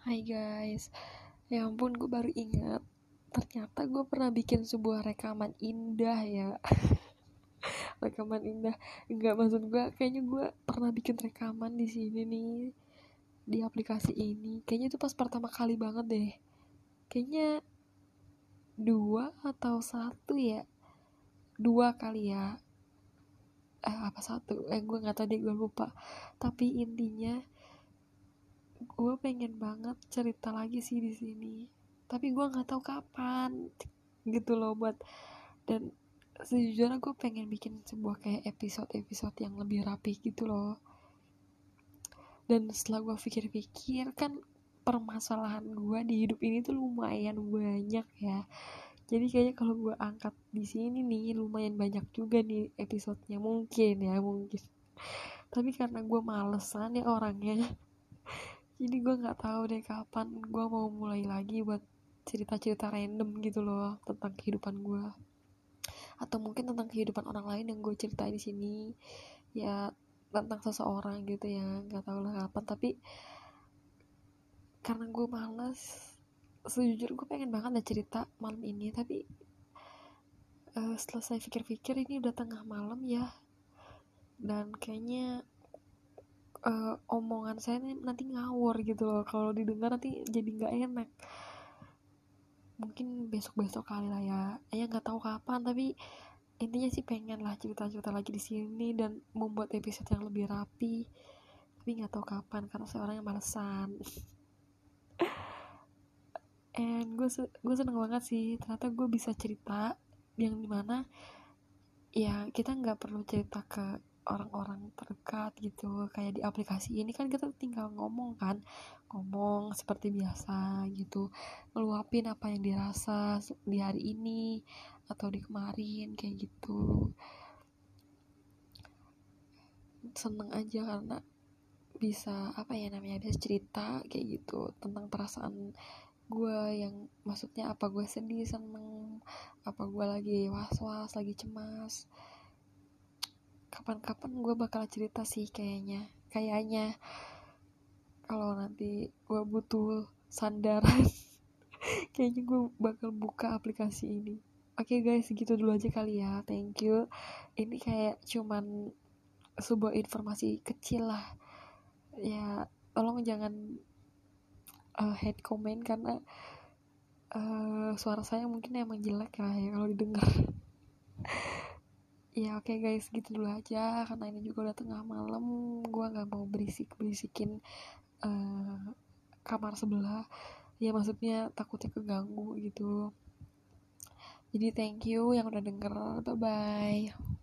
Hai guys, ya ampun gue baru ingat. Ternyata gue pernah bikin sebuah rekaman indah ya. Rekaman indah. Nggak maksud gue kayaknya gue pernah bikin rekaman di sini nih. Di aplikasi ini. Kayaknya itu pas pertama kali banget deh. Kayaknya dua atau satu ya? Dua kali ya. Eh apa satu? Eh gue nggak tahu deh gue lupa. Tapi intinya gue pengen banget cerita lagi sih di sini. Tapi gue nggak tahu kapan gitu loh buat dan sejujurnya gue pengen bikin sebuah kayak episode-episode yang lebih rapi gitu loh. Dan setelah gue pikir-pikir kan permasalahan gue di hidup ini tuh lumayan banyak ya. Jadi kayaknya kalau gue angkat di sini nih lumayan banyak juga nih episodenya. Mungkin ya mungkin. Tapi karena gue malesan ya orangnya jadi gue nggak tahu deh kapan gue mau mulai lagi buat cerita-cerita random gitu loh tentang kehidupan gue atau mungkin tentang kehidupan orang lain yang gue ceritain di sini. Ya tentang seseorang gitu ya nggak tahu lah kapan. Tapi karena gue males sejujur gue pengen banget ada cerita malam ini. Tapi uh, setelah saya pikir-pikir ini udah tengah malam ya. Dan kayaknya uh, omongan saya nanti ngawur gitu loh. Kalau didengar nanti jadi nggak enak. Mungkin besok besok kali lah ya. Ya nggak tahu kapan tapi intinya sih pengen lah cerita-cerita lagi di sini dan membuat episode yang lebih rapi. Tapi nggak tahu kapan karena saya orang yang malesan. And gue gue seneng banget sih. Ternyata gue bisa cerita yang di mana ya kita nggak perlu cerita ke orang-orang terdekat gitu kayak di aplikasi ini kan kita tinggal ngomong kan ngomong seperti biasa gitu ngeluapin apa yang dirasa di hari ini atau di kemarin kayak gitu. Seneng aja karena bisa apa ya namanya bisa cerita kayak gitu tentang perasaan gue yang maksudnya apa gue sedih seneng apa gue lagi was was lagi cemas kapan-kapan gue bakal cerita sih kayaknya. Kayaknya kalau nanti gue butuh sandaran kayaknya gue bakal buka aplikasi ini. Oke okay guys segitu dulu aja kali ya. Thank you. Ini kayak cuman sebuah informasi kecil lah. Ya tolong jangan uh, hate comment karena uh, suara saya mungkin emang jelek lah ya kalau didengar ya oke okay guys gitu dulu aja. Karena ini juga udah tengah malam gue nggak mau berisik berisikin uh, kamar sebelah. Ya maksudnya takutnya keganggu gitu. Jadi thank you yang udah denger. Bye bye